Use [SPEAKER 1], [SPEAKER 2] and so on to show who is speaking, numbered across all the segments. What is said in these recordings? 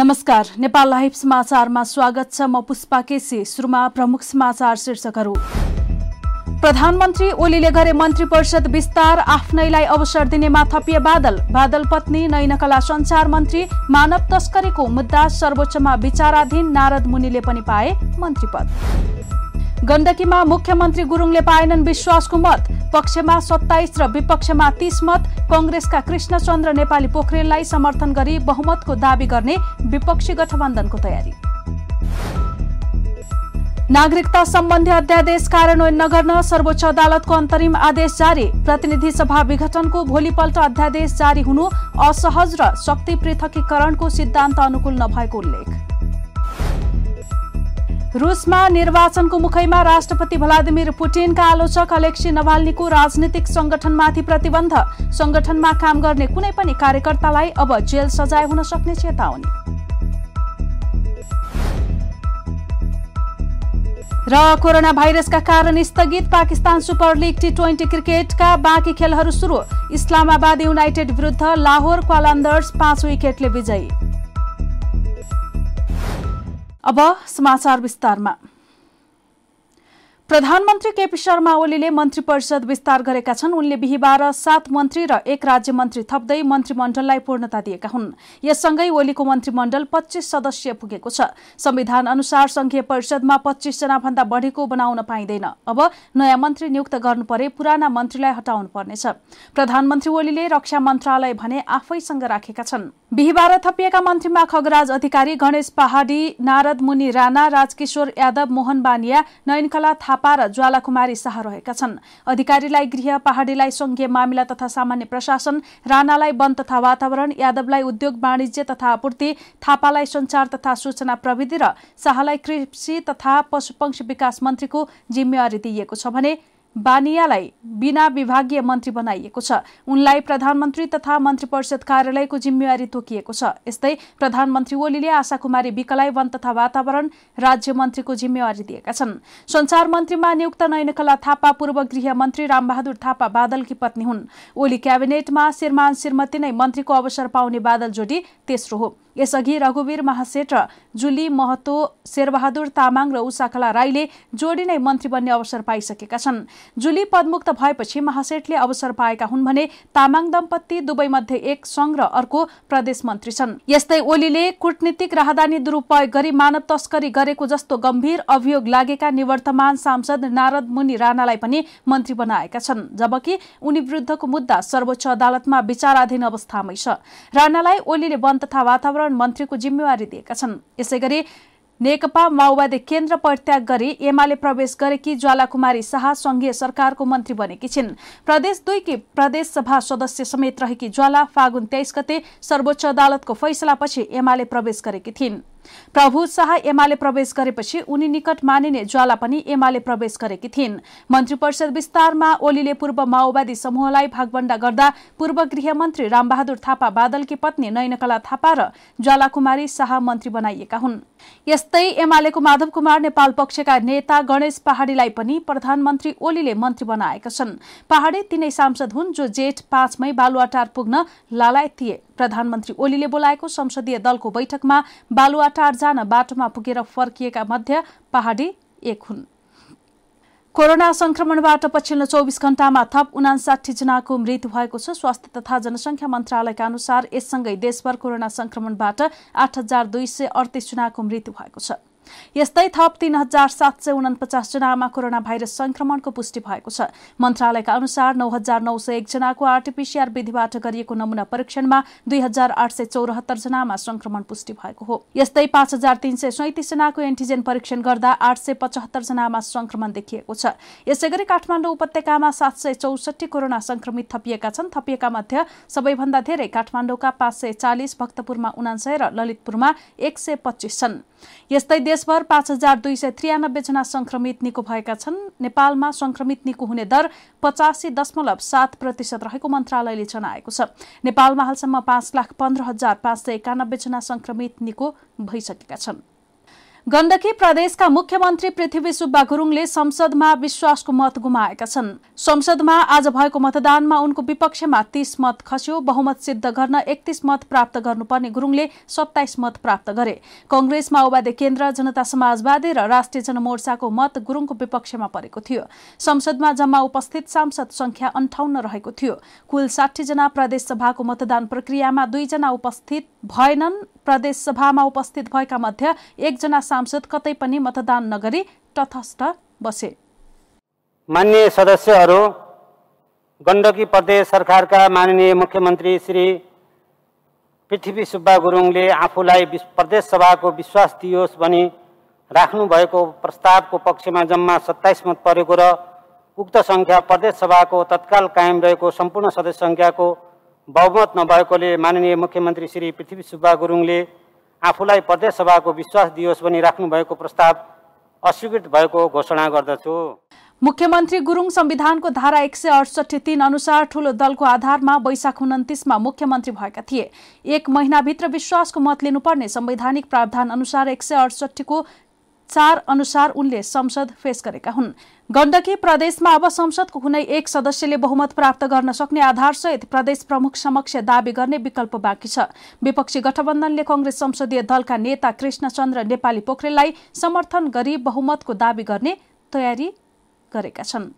[SPEAKER 1] नमस्कार नेपाल लाइभ समाचारमा स्वागत छ म पुष्पा केसी सुरुमा प्रमुख समाचार शीर्षकहरू। प्रधानमन्त्री ओलीले गरे मन्त्री परिषद विस्तार आफ्नैलाई अवसर दिनेमा थपिए बादल बादल पत्नी नैनकला संचार मन्त्री मानव तस्करीको मुद्दा सर्वोच्चमा विचाराधीन नारद मुनिले पनि पाए मन्त्री पद। गण्डकीमा मुख्यमन्त्री गुरुङले पाएनन् विश्वासको मत पक्षमा सत्ताइस र विपक्षमा तीस मत कंग्रेसका कृष्णचन्द्र नेपाली पोखरेललाई समर्थन गरी बहुमतको दावी गर्ने विपक्षी गठबन्धनको तयारी। नागरिकता सम्बन्धी अध्यादेश कार्यान्वयन नगर्न सर्वोच्च अदालतको अन्तरिम आदेश जारी। प्रतिनिधि सभा विघटनको भोलिपल्ट अध्यादेश जारी हुनु असहज र शक्ति पृथकीकरणको सिद्धान्त अनुकूल नभएको उल्लेख। रुसमा निर्वाचनको मुखैमा राष्ट्रपति भ्लादिमिर पुटिनका आलोचक अलेक्सी नभाल्नीको राजनीतिक संगठनमाथि प्रतिबन्ध। संगठनमा काम गर्ने कुनै पनि कार्यकर्तालाई अब जेल सजाय हुन सक्ने चेतावनी। र कोरोना भाइरसका कारण स्थगित Pakistan super league T twenty क्रिकेटका बाँकी खेलहरू सुरु। इस्लामाबाद युनाइटेड विरुद्ध लाहोर क्वालान्दर्स पाँच विकेटले विजयी। अब समाचार विस्तारमा। प्रधानमन्त्री केपी शर्मा ओलीले मन्त्री परिषद विस्तार गरेका छन्। उनले बिहिबार सात मन्त्री र एक राज्य मन्त्री थप्दै मन्त्रीमण्डललाई पूर्णता दिएका हुन्। यससँगै ओलीको मन्त्रीमण्डल पच्चीस सदस्यीय पुगेको छ। संविधान अनुसार संघीय परिषदमा पच्चीस जना भन्दा बढ़ीको बनाउन पाइँदैन। अब नयाँ मन्त्री नियुक्त गर्नु परे पुराना मन्त्रीलाई हटाउनु पर्नेछ। प्रधानमन्त्री ओलीले रक्षा मन्त्रालय भने आफैसँग राखेका छन्। बिहिबार थपिएका मन्त्रीमा खगराज अधिकारी गणेश पहाडी नारद मुनि राणा राजकिशोर यादव मोहन बानिया नयनकला थापा थापा र ज्वालाकुमारी शाह रहेका छन्। अधिकारीलाई गृह पहाडीलाई संघीय मामिला तथा सामान्य प्रशासन राणालाई वन तथा वातावरण यादवलाई उद्योग वाणिज्य तथा आपूर्ति थापालाई संचार तथा सूचना प्रविधि र शाहलाई कृषि तथा पशुपक्षी विकास मन्त्रीको जिम्मेवारी दिइएको छ भने बानियालाई बिना विभागीय मन्त्री बनाइएको छ। उनलाई प्रधानमन्त्री तथा मन्त्री परिषद कार्यालयको जिम्मेवारी तोकिएको छ। यस्तै प्रधानमन्त्री ओलीले आशा कुमारी विकलाई वन तथा वातावरण राज्य मन्त्रीको जिम्मेवारी दिएका छन्। संचार मन्त्रीमा नियुक्त नयनकला थापा पूर्व गृह मन्त्री रामबहादुर थापा बादलकी पत्नी हुन्। ओली क्याबिनेटमा श्रीमान श्रीमती नै मन्त्रीको अवसर पाउने बादल जोडी तेस्रो हो। यसअघि रघुवीर महासेठ र जुली महतो शेरबहादुर तामाङ र उषाकला राईले जोडी नै मन्त्री बन्ने अवसर पाइसकेका छन्। जुली पदमुक्त भएपछि महासेठले अवसर पाएका हुन् भने तामाङ दम्पति दुवै मध्ये एक संघ र अर्को प्रदेश मन्त्री छन्। यस्तै ओलीले कूटनीतिक राहदानी दुरूपयोग गरी मानव तस्करी गरेको जस्तो गम्भीर अभियोग लागेका निवर्तमान सांसद नारद मुनि राणालाई पनि मन्त्री बनाएका छन् जबकि उनी विरुद्धको मुद्दा सर्वोच्च अदालतमा विचाराधीन अवस्थामै छ। राणालाई ओलीले वन तथा वातावरण मन्त्रीको जिम्मेवारी दिएका छन्। यसै गरी नेकपा माओवादी केन्द्र परित्याग गरी एमाले प्रवेश गरेकी ज्वालाकुमारी शाह संघीय सरकारको मन्त्री बनेकी छिन्। प्रदेश दुईकी प्रदेश सभा सदस्य समेत रहेकी ज्वाला फागुन तेइस गते सर्वोच्च अदालतको फैसलापछि एमाले प्रवेश गरेकी थिइन्। प्रभु शाह एमाले प्रवेश गरेपछि उनी निकट मानिने ज्वाला पनि एमाले प्रवेश गरेकी थिइन्। मन्त्री परिषद विस्तारमा ओलीले पूर्व माओवादी समूहलाई भागबण्डा गर्दा पूर्व गृहमन्त्री रामबहादुर थापा बादलकी पत्नी नयनकला थापा र ज्वालाकुमारी शाह मन्त्री बनाइएका हुन्। यस्तै एमालेको माधव कुमार नेपाल पक्षका नेता गणेश पहाड़ीलाई पनि प्रधानमन्त्री ओलीले मन्त्री बनाएका छन्। पहाड़ी तिनै सांसद हुन् जो जेठ पाँचमै बालुवाटार पुग्न लालायत थिए प्रधानमन्त्री ओलीले बोलाएको संसदीय दलको बैठकमा बालुवाटार जान बाटोमा पुगेर फर्किएका मध्ये पहाडी एक हुन्। कोरोना संक्रमणबाट पछिल्लो चौबिस घण्टामा थप उनासाठी जनाको मृत्यु भएको छ। स्वास्थ्य तथा जनसंख्या मन्त्रालयका अनुसार यससँगै देशभर कोरोना संक्रमणबाट आठ हजार दुई सय अडतिस जनाको मृत्यु भएको छ। यस्तै थप तीन हजार सात सय उनपचास जनामा कोरोना भाइरस संक्रमणको पुष्टि भएको छ। मन्त्रालयका अनुसार नौ हजार नौ सय एकजनाको आरटीपीसीआर विधिबाट गरिएको नमूना परीक्षणमा दुई हजार आठ सय चौरात्तर जनामा संक्रमण पुष्टि भएको हो। यस्तै पाँच हजार तीन सय सैतिस जनाको एन्टिजेन परीक्षण गर्दा आठ सय पचहत्तर जनामा संक्रमण देखिएको छ। यसै गरी काठमाडौँ उपत्यकामा सात सय चौसठी कोरोना संक्रमित थपिएका छन्। थपिएका मध्ये सबैभन्दा धेरै काठमाडौँका पाँच सय चालिस भक्तपुरमा उनासय र ललितपुरमा एक सय पच्चिस छन्। यस्तै देशभर पाँच हजार दुई सय त्रियानब्बे जना संक्रमित निको भएका छन्। नेपालमा संक्रमित निको हुने दर पचासी दशमलव सात प्रतिशत रहेको मन्त्रालयले जनाएको छ। नेपालमा हालसम्म पाँच लाख पन्ध्र हजार पाँच सय एकानब्बे जना संक्रमित निको भइसकेका छन्। गण्डकी प्रदेशका मुख्यमन्त्री पृथ्वी सुब्बा गुरुङले संसदमा विश्वासको मत गुमाएका छन्। संसदमा आज भएको मतदानमा उनको विपक्षमा तीस मत खस्यो बहुमत सिद्ध गर्न एकतीस मत प्राप्त गर्नुपर्ने गुरुङले सत्ताइस मत प्राप्त गरे। कंग्रेस माओवादी केन्द्र जनता समाजवादी र राष्ट्रिय जनमोर्चाको मत गुरुङको विपक्षमा परेको थियो। संसदमा जम्मा उपस्थित सांसद संख्या अन्ठाउन्न रहेको थियो। कुल जना प्रदेश सभाको मतदान प्रक्रियामा दुईजना उपस्थित भएनन्। प्रदेश सभामा उपस्थित भएका मध्ये एकजना सांसद कतै पनि मतदान नगरी तटस्थ बसे।
[SPEAKER 2] मान्य सदस्यहरू गण्डकी प्रदेश सरकारका माननीय मुख्यमन्त्री श्री पृथ्वी सुब्बा गुरुङले आफूलाई प्रदेश सभाको विश्वास दियोस् भनी राख्नुभएको प्रस्तावको पक्षमा जम्मा सत्ताइस मत परेको र उक्त सङ्ख्या प्रदेश सभाको तत्काल कायम रहेको सम्पूर्ण सदस्य सङ्ख्याको बहुमत नभएकोले माननीय मुख्यमन्त्री श्री पृथ्वी सुब्बा गुरुङले आफूलाई प्रदेश सभाको विश्वास दियोस् भनी राख्नुभएको प्रस्ताव अस्वीकृत भएको घोषणा गर्दछु।
[SPEAKER 1] मुख्यमन्त्री गुरुङ संविधानको धारा एक सय अडसठी तीन अनुसार ठूलो दलको आधारमा वैशाख उन्तिसमा मुख्यमन्त्री भएका थिए। एक महिनाभित्र विश्वासको मत लिनुपर्ने संवैधानिक प्रावधान अनुसार एक सय अडसठीको चार अनुसार उनले संसद फेस गरेका हुन्। गण्डकी प्रदेशमा अब संसदको कुनै एक सदस्यले बहुमत प्राप्त गर्न सक्ने आधारसहित प्रदेश प्रमुख समक्ष दावी गर्ने विकल्प बाँकी छ। विपक्षी गठबन्धनले कंग्रेस संसदीय दलका नेता कृष्णचन्द्र नेपाली पोखरेललाई समर्थन गरी बहुमतको दावी गर्ने तयारी गरेका छन्।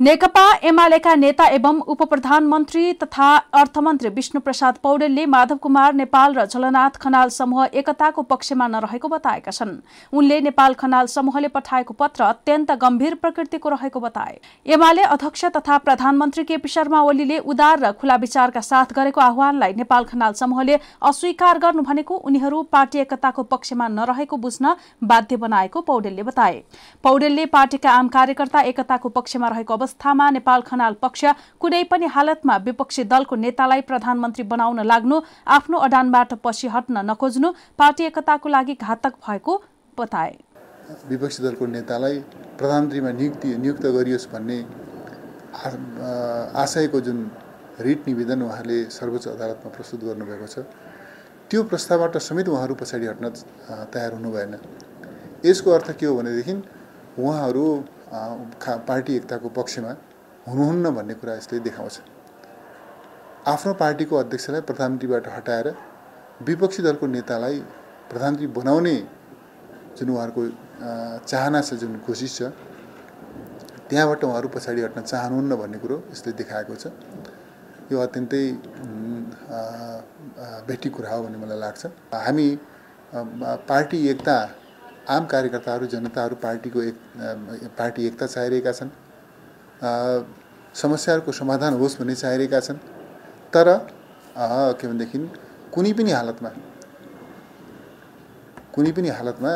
[SPEAKER 1] नेकपा एमालेका नेता एवं उप प्रधानमन्त्री तथा अर्थमन्त्री विष्णु प्रसाद पौडेलले माधव कुमार नेपाल र झलनाथ खनाल समूह एकताको पक्षमा नरहेको बताएका छन्। उनले नेपाल खनाल समूहले पठाएको पत्र अत्यन्त गम्भीर प्रकृतिको रहेको बताए। एमाले अध्यक्ष तथा प्रधानमन्त्री केपी शर्मा ओलीले उदार र खुला विचारका साथ गरेको आह्वानलाई नेपाल खनाल समूहले अस्वीकार गर्नु भनेको उनीहरू पार्टी एकताको पक्षमा नरहेको बुझ्न बाध्य बनाएको पौडेलले बताए। पौडेलले पार्टीका आम कार्यकर्ता एकताको पक्षमा रहेको अवस्थामा नेपाल खनाल पक्ष कुनै पनि हालतमा विपक्षी दलको नेतालाई प्रधानमन्त्री बनाउन लाग्नु आफ्नो अडानबाट पछि हट्न नखोज्नु पार्टी एकताको लागि घातक भएको बताए।
[SPEAKER 3] विपक्षी दलको नेतालाई प्रधानमन्त्रीमा नियुक्ति नियुक्त गरियोस् भन्ने आशयको जुन रिट निवेदन उहाँले सर्वोच्च अदालतमा प्रस्तुत गर्नुभएको छ त्यो प्रस्तावबाट समेत उहाँहरू पछाडि हट्न तयार हुनु भएन यसको अर्थ के हो भनेदेखि उहाँहरू पार्टी एकताको पक्षमा हुनुहुन्न भन्ने कुरा यसले देखाउँछ। आफ्नो पार्टीको अध्यक्षलाई प्रधानमन्त्रीबाट हटाएर विपक्षी दलको नेतालाई प्रधानमन्त्री बनाउने जुन उहाँहरूको चाहना छ जुन कोसिस छ त्यहाँबाट उहाँहरू पछाडि हट्न चाहनुहुन्न भन्ने कुरो यसले देखाएको छ। यो अत्यन्तै भेटी कुरा हो भन्ने मलाई लाग्छ। हामी पार्टी एकता आम कार्यकर्ताहरू जनताहरू पार्टीको एक पार्टी एकता चाहिरहेका छन्। समस्याहरूको समाधान होस् भन्ने चाहिरहेका छन्। तर के भनेदेखि कुनै पनि हालतमा कुनै पनि हालतमा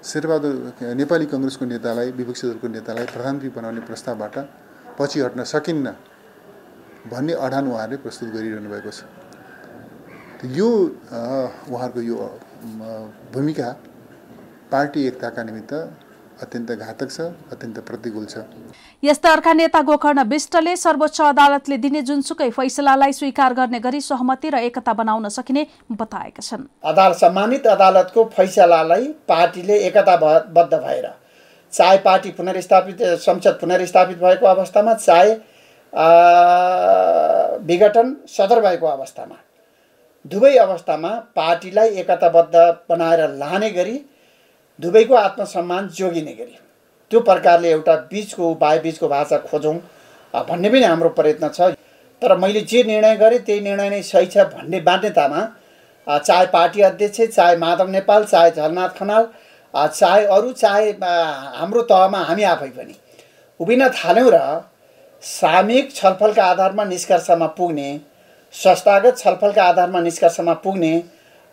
[SPEAKER 3] शेरबहादुर नेपाली कङ्ग्रेसको नेतालाई विपक्षी दलको नेतालाई प्रधानमन्त्री बनाउने प्रस्तावबाट पछि हट्न सकिन्न भन्ने अडान उहाँहरूले प्रस्तुत गरिरहनु भएको छ। यो उहाँहरूको यो भूमिका पार्टी एकताका निमित्त अत्यन्त घातक छ अत्यन्त प्रतिकूल छ।
[SPEAKER 1] यस्ता अर्का नेता गोकर्ण विष्टले सर्वोच्च अदालतले दिने जुनसुकै फैसलालाई स्वीकार गर्ने गरी सहमति र एकता बनाउन सकिने बताएका छन्।
[SPEAKER 4] अदालत सम्मानित अदालतको फैसलालाई पार्टीले एकताबद्ध भएर चाहे पार्टी पुनर्स्थापित संसद पुनर्स्थापित भएको अवस्थामा चाहे विघटन सदर भएको अवस्थामा। दुवै अवस्थामा पार्टीलाई एकताबद्ध बनाएर लाने गरी दुवैको आत्मसम्मान जोगिने गरी। त्यो प्रकारले एउटा बिचको बिचको भाषा खोजौँ भन्ने पनि हाम्रो प्रयत्न छ। तर मैले जे निर्णय गरेँ त्यही निर्णय नै सही छ भन्ने बाध्यतामा चाहे पार्टी अध्यक्ष चाहे माधव नेपाल चाहे झलनाथ खनाल चाहे अरू चाहे हाम्रो तहमा हामी आफै पनि। उभिन थाल्यौँ र सामूहिक छलफलका आधारमा निष्कर्षमा पुग्ने संस्थागत छलफलका आधारमा निष्कर्षमा पुग्ने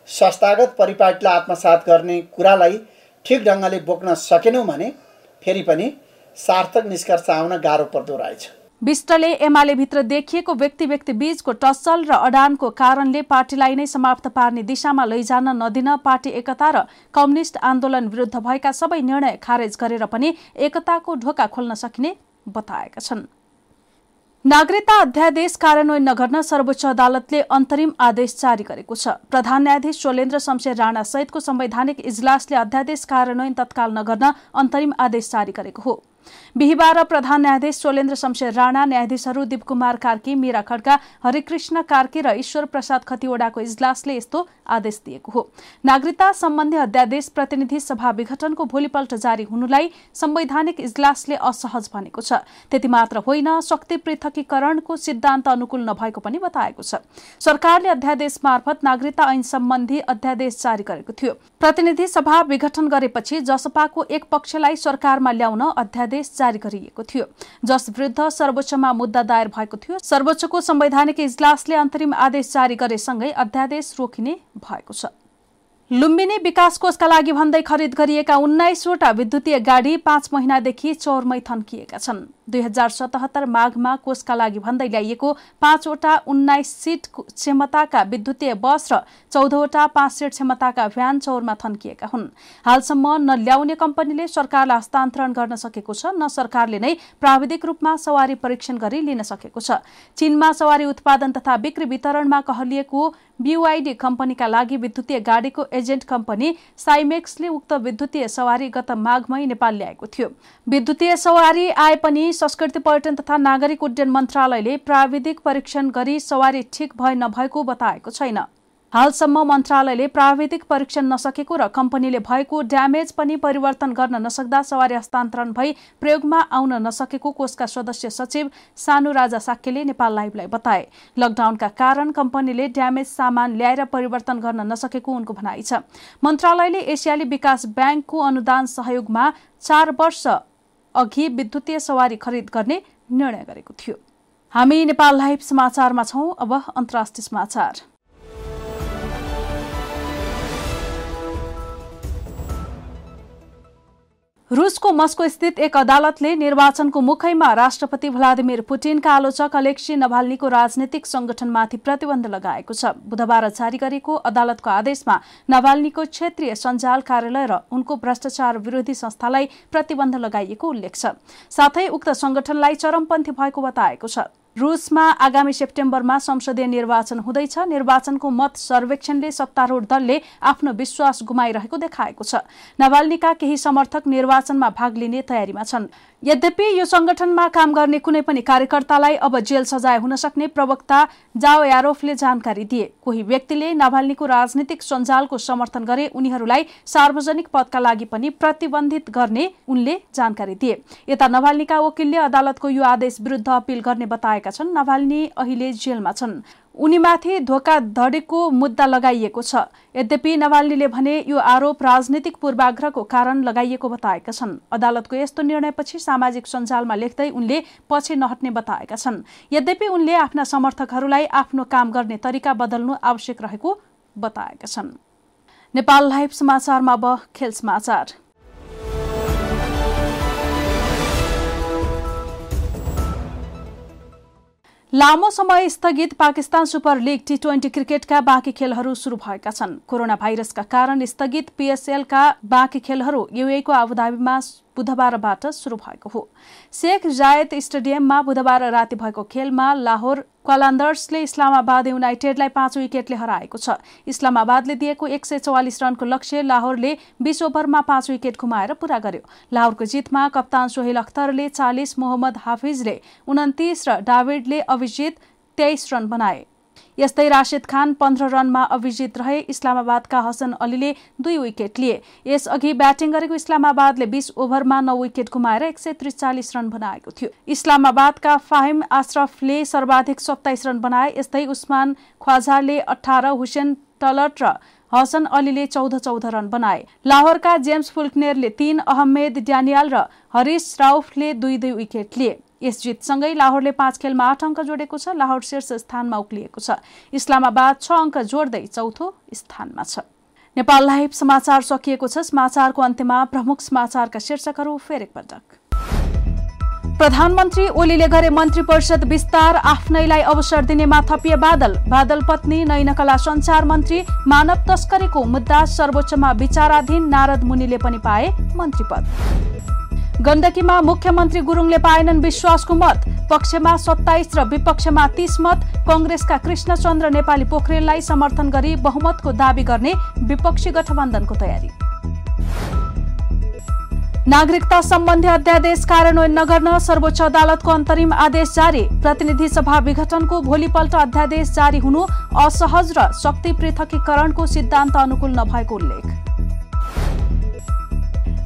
[SPEAKER 4] संस्थागत परिपाटीलाई आत्मसात गर्ने कुरालाई ठिक ढङ्गले बोक्न सकेनौँ भने फेरि पनि सार्थक निष्कर्ष आउन गाह्रो पर्दो रहेछ।
[SPEAKER 1] विष्टले एमाले भित्र देखिएको व्यक्ति व्यक्ति बीचको टसल र अडानको कारणले पार्टीलाई नै समाप्त पार्ने दिशामा लैजान नदिन पार्टी एकता र कम्युनिस्ट आन्दोलन विरुद्ध भएका सबै निर्णय खारेज गरेर पनि एकताको ढोका खोल्न सकिने बताएका छन्। नागरिकता अध्यादेश कार्यान्वयन नगर्न सर्वोच्च अदालतले अन्तरिम आदेश जारी गरेको छ। प्रधान न्यायाधीश शोलेन्द्र शमशेर राणा सहितको संवैधानिक इजलासले अध्यादेश कार्यान्वयन तत्काल नगर्न अन्तरिम आदेश जारी गरेको हो। बिहिबार प्रधान न्यायाधीश सोलेन्द्र शमशेर राणा न्यायाधीशहरू दिपकुमार कार्की मीरा खड्का हरिकृष्ण कार्की र ईश्वर प्रसाद खतिवड़ाको इजलासले यस्तो आदेश दिएको हो। नागरिकता सम्बन्धी अध्यादेश प्रतिनिधि सभा विघटनको भोलिपल्ट जारी हुनुलाई संवैधानिक इजलासले असहज भनेको छ। त्यति मात्र होइन शक्ति पृथकीकरणको सिद्धान्त अनुकूल नभएको पनि बताएको छ। सरकारले अध्यादेश मार्फत नागरिकता ऐन सम्बन्धी अध्यादेश जारी गरेको थियो। प्रतिनिधि सभा विघटन गरेपछि जसपाको एक पक्षलाई सरकारमा ल्याउन अध्यादेश जारी गरिएको थियो। जस विरुद्ध सर्वोच्चमा मुद्दा दायर भएको थियो सर्वोच्चको संवैधानिक इजलासले अन्तरिम आदेश जारी गरेसँगै अध्यादेश रोकिने भएको छ। लुम्बिनी विकास कोषका लागि भन्दै खरिद गरिएका उन्नाइसवटा विद्युतीय गाडी पाँच महिनादेखि चौरमै थन्किएका छन्। दुई हजार सतहत्तर माघमा कोषका लागि भन्दै ल्याइएको पाँचवटा उन्नाइस सिट क्षमताका विद्युतीय बस र चौधवटा पाँच सिट क्षमताका भ्यान चौरमा थन्किएका हुन्। हालसम्म न ल्याउने कम्पनीले सरकारलाई हस्तान्तरण गर्न सकेको छ न सरकारले नै प्राविधिक रूपमा सवारी परीक्षण गरी लिन सकेको छ। चीनमा सवारी उत्पादन तथा बिक्री वितरणमा कहलिएको बियुआइडी कम्पनीका लागि विद्युतीय गाडीको एजेन्ट कम्पनी साइमेक्सले उक्त विद्युतीय सवारी गत माघमै नेपाल ल्याएको थियो। विद्युतीय सवारी आए पनि संस्कृति पर्यटन तथा नागरिक उड्डयन मन्त्रालयले प्राविधिक परीक्षण गरी सवारी ठिक भए नभएको बताएको छैन। हालसम्म मन्त्रालयले प्राविधिक परीक्षण नसकेको र कम्पनीले भएको ड्यामेज पनि परिवर्तन गर्न नसक्दा सवारी हस्तान्तरण भई प्रयोगमा आउन नसकेको कोषका सदस्य सचिव सानु राजा साक्यले नेपाल लाइभलाई बताए। लकडाउनका कारण कम्पनीले ड्यामेज सामान ल्याएर परिवर्तन गर्न नसकेको उनको भनाइ छ। मन्त्रालयले एसियाली विकास ब्याङ्कको अनुदान सहयोगमा चार वर्ष अघि विद्युतीय सवारी खरिद गर्ने निर्णय गरेको थियो। हामी नेपाल लाइभ समाचारमा छौं। अब अन्तर्राष्ट्रिय समाचार। रुसको मस्को स्थित एक अदालतले निर्वाचनको मुखैमा राष्ट्रपति भ्लादिमिर पुटिनका आलोचक अलेक्सी नभाल्नीको राजनैतिक संगठनमाथि प्रतिबन्ध लगाएको छ। बुधबार जारी गरेको अदालतको आदेशमा नभाल्नीको क्षेत्रीय सञ्जाल कार्यालय र उनको भ्रष्टाचार विरोधी संस्थालाई प्रतिबन्ध लगाइएको उल्लेख छ। साथै उक्त संगठनलाई चरमपन्थी भएको बताएको छ। रुसमा आगामी सेप्टेम्बरमा संसदीय निर्वाचन हुँदैछ। निर्वाचनको मत सर्वेक्षणले सत्तारूढ दलले आफ्नो विश्वास गुमाइरहेको देखाएको छ। नभाल्नीका केही समर्थक निर्वाचनमा भाग लिने तयारीमा छन्। यद्यपि यो संगठनमा काम गर्ने कुनै पनि कार्यकर्तालाई अब जेल सजाय हुन सक्ने प्रवक्ता जाओ यारोफले जानकारी दिए। कोही व्यक्तिले नाभाल्नीको राजनीतिक सञ्जालको समर्थन गरे उनीहरूलाई सार्वजनिक पदका लागि पनि प्रतिबन्धित गर्ने उनले जानकारी दिए। यता नभाल्नीका वकिलले अदालतको यो आदेश विरुद्ध अपिल गर्ने बताएका छन् नभाल्नी अहिले जेलमा छन्। उनीमाथि धोकाधडीको मुद्दा लगाइएको छ। यद्यपि नवाल्नीले भने यो आरोप राजनीतिक पूर्वाग्रहको कारण लगाइएको बताएका छन्। अदालतको यस्तो निर्णयपछि सामाजिक सञ्जालमा लेख्दै उनले पछि नहट्ने बताएका छन्। यद्यपि उनले आफ्ना समर्थकहरूलाई आफ्नो काम गर्ने तरिका बदल्नु आवश्यक रहेको बताएका छन्। नेपाल लाइभ समाचारमा अब खेल समाचार। लामो समय स्थगित Pakistan super league T twenty क्रिकेटका बाँकी खेलहरू सुरु भएका छन्। कोरोना भाइरसका कारण स्थगित पिएसएलका बाँकी खेलहरू युएको आबुधाबीमा बुधबारबाट सुरु भएको हो। शेख जायद स्टेडियममा बुधबार राति भएको खेलमा लाहोर क्वालान्दर्सले इस्लामाबाद युनाइटेडलाई पाँच विकेटले हराएको छ। इस्लामाबादले दिएको एक सय चौवालिस रनको लक्ष्य लाहोरले बिस ओभरमा पाँच विकेट गुमाएर पूरा गर्यो। लाहोरको जितमा कप्तान सोहेल अख्तरले चालिस मोहम्मद हाफिजले उन्तिस र डाभिडले अभिजित तेइस रन बनाए। यस्तै राशिद खान पन्ध्र रनमा अभिजित रहे इस्लामाबादका हसन अलीले दुई विकेट लिए। यसअघि ब्याटिङ गरेको इस्लामाबादले बीस ओभरमा नौ विकेट गुमाएर एक सय त्रिचालिस रन बनाएको थियो। इस्लामाबादका फाहिम आश्रफले सर्वाधिक सत्ताइस रन बनाए यस्तै उस्मान ख्वाजाले अठार हुसेन टलट र हसन अलीले चौध चौध रन बनाए। लाहोरका जेम्स फुल्कनेरले तीन अहमेद ड्यानियल र हरिस राउफले दुई दुई विकेट लिए। यस जितसँगै लाहोरले पाँच खेलमा आठ अङ्क जोडेको छ लाहोर शीर्ष स्थानमा उक्लिएको छ। इस्लामाबाद छ अङ्क जोड्दै चौथो स्थानमा छ। नेपाल लाइभ समाचार सकिएको छ। समाचारको अन्त्यमा प्रमुख समाचारका शीर्षकहरू फेरि एकपटक प्रधानमन्त्री ओलीले गरे मन्त्री परिषद विस्तार आफ्नैलाई अवसर दिनेमा थपिए बादल। बादल पत्नी नैनकला संचार मन्त्री मानव तस्करीको मुद्दा सर्वोच्चमा विचाराधीन नारद मुनिले पनि पाए मन्त्री पद। गण्डकीमा मुख्यमन्त्री गुरुङले पाएनन् विश्वासको मत पक्षमा सत्ताइस र विपक्षमा तीस मत। कङ्ग्रेसका कृष्णचन्द्र नेपाली पोखरेललाई समर्थन गरी बहुमतको दावी गर्ने विपक्षी गठबन्धनको तयारी। नागरिकता सम्बन्धी अध्यादेश कार्यान्वयन नगर्न सर्वोच्च अदालतको अन्तरिम आदेश जारी। प्रतिनिधि सभा विघटनको भोलिपल्ट अध्यादेश जारी हुनु असहज र शक्ति पृथकीकरणको सिद्धान्त अनुकूल नभएको उल्लेख।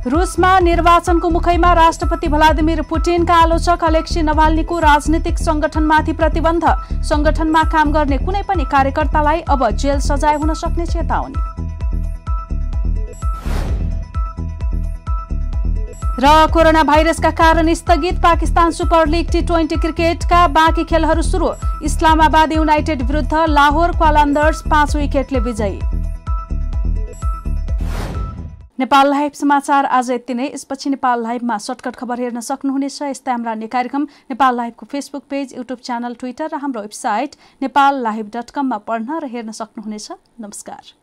[SPEAKER 1] रुसमा निर्वाचनको मुखैमा राष्ट्रपति भ्लादिमिर पुटिनका आलोचक अलेक्सी नभाल्नीको राजनीतिक संगठनमाथि प्रतिबन्ध। संगठनमा काम गर्ने कुनै पनि कार्यकर्तालाई अब जेल सजाय हुन सक्ने चेतावनी। र कोरोना भाइरसका कारण स्थगित Pakistan super league T twenty क्रिकेटका बाँकी खेलहरू सुरु। इस्लामाबाद युनाइटेड विरुद्ध लाहोर क्वालान्दर्स पाँच विकेटले विजयी। नेपाल लाइभ समाचार आज यति नै। यसपछि नेपाल लाइभमा सर्टकट खबर हेर्न सक्नुहुनेछ। यस्ता हाम्रा अन्य कार्यक्रम Nepal लाइभको Facebook page YouTube channel Twitter र हाम्रो वेबसाइट नेपाल लाइभ डट कममा पढ्न र हेर्न सक्नुहुनेछ। नमस्कार।